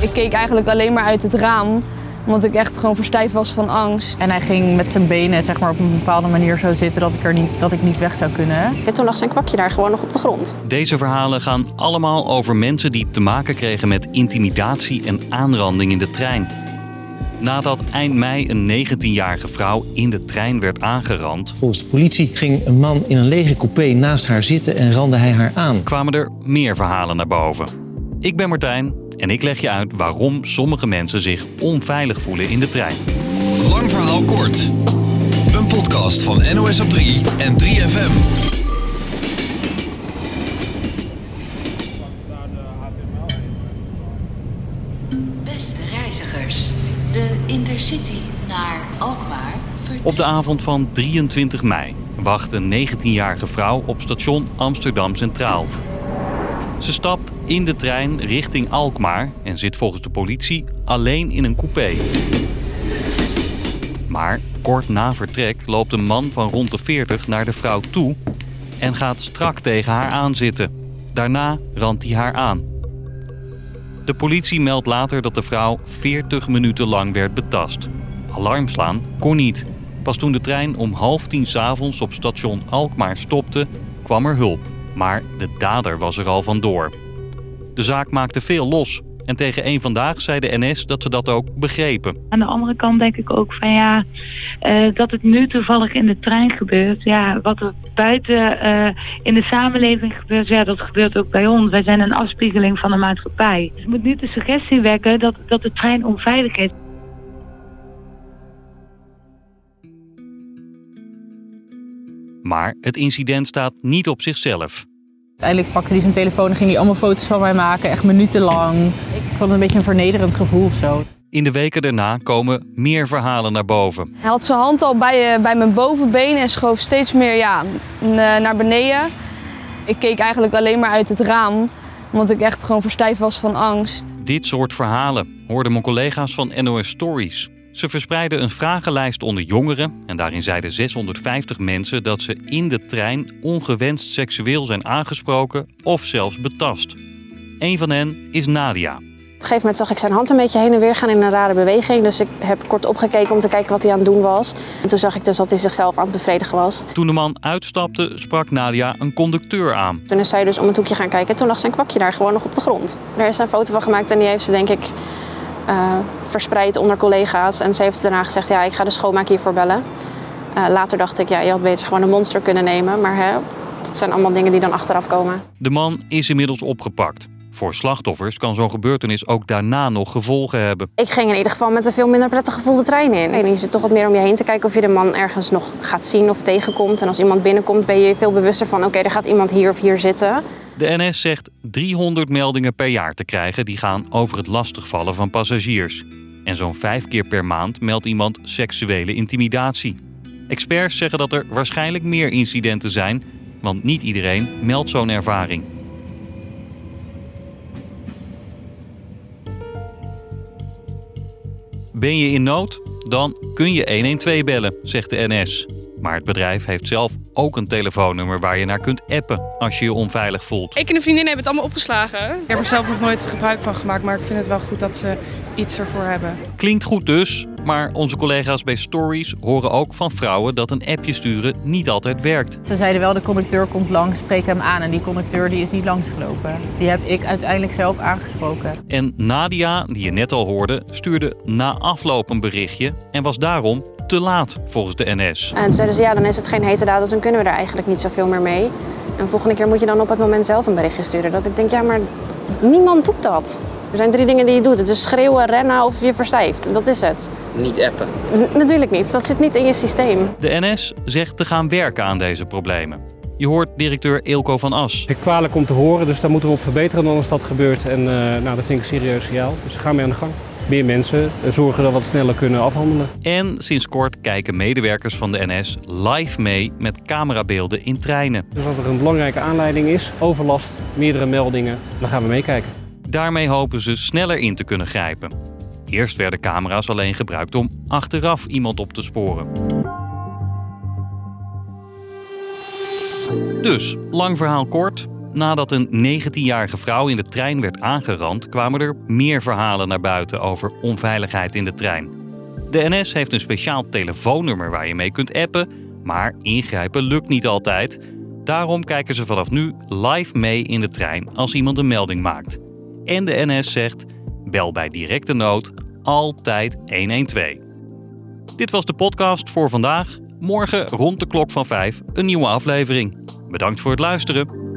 Ik keek eigenlijk alleen maar uit het raam, omdat ik echt gewoon verstijf was van angst. En hij ging met zijn benen zeg maar, op een bepaalde manier zo zitten dat ik, er niet, dat ik niet weg zou kunnen. En toen lag zijn kwakje daar gewoon nog op de grond. Deze verhalen gaan allemaal over mensen die te maken kregen met intimidatie en aanranding in de trein. Nadat eind mei een 19-jarige vrouw in de trein werd aangerand, Volgens de politie ging een man in een lege coupé naast haar zitten en randde hij haar aan. kwamen er meer verhalen naar boven. Ik ben Martijn en ik leg je uit waarom sommige mensen zich onveilig voelen in de trein. Lang verhaal kort. Een podcast van NOS op 3 en 3FM. Beste reizigers, de Intercity naar Alkmaar Op de avond van 23 mei wacht een 19-jarige vrouw op station Amsterdam Centraal. Ze stapt in de trein richting Alkmaar en zit volgens de politie alleen in een coupé. Maar kort na vertrek loopt een man van rond de 40 naar de vrouw toe en gaat strak tegen haar aanzitten. Daarna randt hij haar aan. De politie meldt later dat de vrouw 40 minuten lang werd betast. Alarm slaan kon niet. Pas toen de trein om half tien s'avonds op station Alkmaar stopte, kwam er hulp. Maar de dader was er al vandoor. De zaak maakte veel los. En tegen één vandaag zei de NS dat ze dat ook begrepen. Aan de andere kant denk ik ook van ja, eh, dat het nu toevallig in de trein gebeurt. Ja, wat er buiten eh, in de samenleving gebeurt, ja, dat gebeurt ook bij ons. Wij zijn een afspiegeling van de maatschappij. Dus het moet niet de suggestie wekken dat, dat de trein onveilig is. Maar het incident staat niet op zichzelf. Uiteindelijk pakte hij zijn telefoon en ging hij allemaal foto's van mij maken, echt minutenlang. Ik vond het een beetje een vernederend gevoel of zo. In de weken daarna komen meer verhalen naar boven. Hij had zijn hand al bij, eh, bij mijn bovenbeen en schoof steeds meer ja, eh, naar beneden. Ik keek eigenlijk alleen maar uit het raam, omdat ik echt gewoon verstijf was van angst. Dit soort verhalen hoorden mijn collega's van NOS Stories. Ze verspreidden een vragenlijst onder jongeren en daarin zeiden 650 mensen dat ze in de trein ongewenst seksueel zijn aangesproken of zelfs betast. Een van hen is Nadia. Op een gegeven moment zag ik zijn hand een beetje heen en weer gaan in een rare beweging. Dus ik heb kort opgekeken om te kijken wat hij aan het doen was. En toen zag ik dus dat hij zichzelf aan het bevredigen was. Toen de man uitstapte, sprak Nadia een conducteur aan. Toen is zij dus om het hoekje gaan kijken. Toen lag zijn kwakje daar gewoon nog op de grond. Er is een foto van gemaakt en die heeft ze denk ik eh, verspreid onder collega's. En ze heeft daarna gezegd, ja ik ga de schoonmaak hiervoor bellen. Eh, later dacht ik, ja je had beter gewoon een monster kunnen nemen. Maar hè, dat zijn allemaal dingen die dan achteraf komen. De man is inmiddels opgepakt. Voor slachtoffers kan zo'n gebeurtenis ook daarna nog gevolgen hebben. Ik ging in ieder geval met een veel minder prettig gevoel de trein in. En je zit toch wat meer om je heen te kijken of je de man ergens nog gaat zien of tegenkomt. En als iemand binnenkomt ben je je veel bewuster van... oké, er gaat iemand hier of hier zitten. De NS zegt 300 meldingen per jaar te krijgen die gaan over het lastigvallen van passagiers. En zo'n vijf keer per maand meldt iemand seksuele intimidatie. Experts zeggen dat er waarschijnlijk meer incidenten zijn, want niet iedereen meldt zo'n ervaring. Ben je in nood? Dan kun je 112 bellen, zegt de NS. Maar het bedrijf heeft zelf ook een telefoonnummer waar je naar kunt appen als je je onveilig voelt. Ik en een vriendin hebben het allemaal opgeslagen. Ik heb er zelf nog nooit gebruik van gemaakt, maar ik vind het wel goed dat ze iets ervoor hebben. Klinkt goed dus, maar onze collega's bij Stories horen ook van vrouwen dat een appje sturen niet altijd werkt. Ze zeiden wel, de conducteur komt langs, spreek hem aan. En die conducteur die is niet langsgelopen. Die heb ik uiteindelijk zelf aangesproken. En Nadia, die je net al hoorde, stuurde na afloop een berichtje en was daarom te laat volgens de NS. En toen zeiden ze, ja, dan is het geen hete daad, dus dan kunnen we er eigenlijk niet zoveel meer mee. En volgende keer moet je dan op het moment zelf een berichtje sturen. Dat ik denk, ja, maar niemand doet dat. Er zijn drie dingen die je doet. Het is schreeuwen, rennen of je verstijft. Dat is het. Niet appen. N- natuurlijk niet. Dat zit niet in je systeem. De NS zegt te gaan werken aan deze problemen. Je hoort directeur Eelco van As. Het is kwalijk om te horen, dus daar moeten we op verbeteren dan als dat gebeurt. En eh, nou, dat vind ik serieus signaal. Dus we gaan mee aan de gang. Meer mensen zorgen dat we wat sneller kunnen afhandelen. En sinds kort kijken medewerkers van de NS live mee met camerabeelden in treinen. Dus als er een belangrijke aanleiding is, overlast, meerdere meldingen, dan gaan we meekijken. Daarmee hopen ze sneller in te kunnen grijpen. Eerst werden camera's alleen gebruikt om achteraf iemand op te sporen. Dus, lang verhaal kort. Nadat een 19-jarige vrouw in de trein werd aangerand, kwamen er meer verhalen naar buiten over onveiligheid in de trein. De NS heeft een speciaal telefoonnummer waar je mee kunt appen, maar ingrijpen lukt niet altijd. Daarom kijken ze vanaf nu live mee in de trein als iemand een melding maakt. En de NS zegt: bel bij directe nood altijd 112. Dit was de podcast voor vandaag. Morgen rond de klok van 5 een nieuwe aflevering. Bedankt voor het luisteren.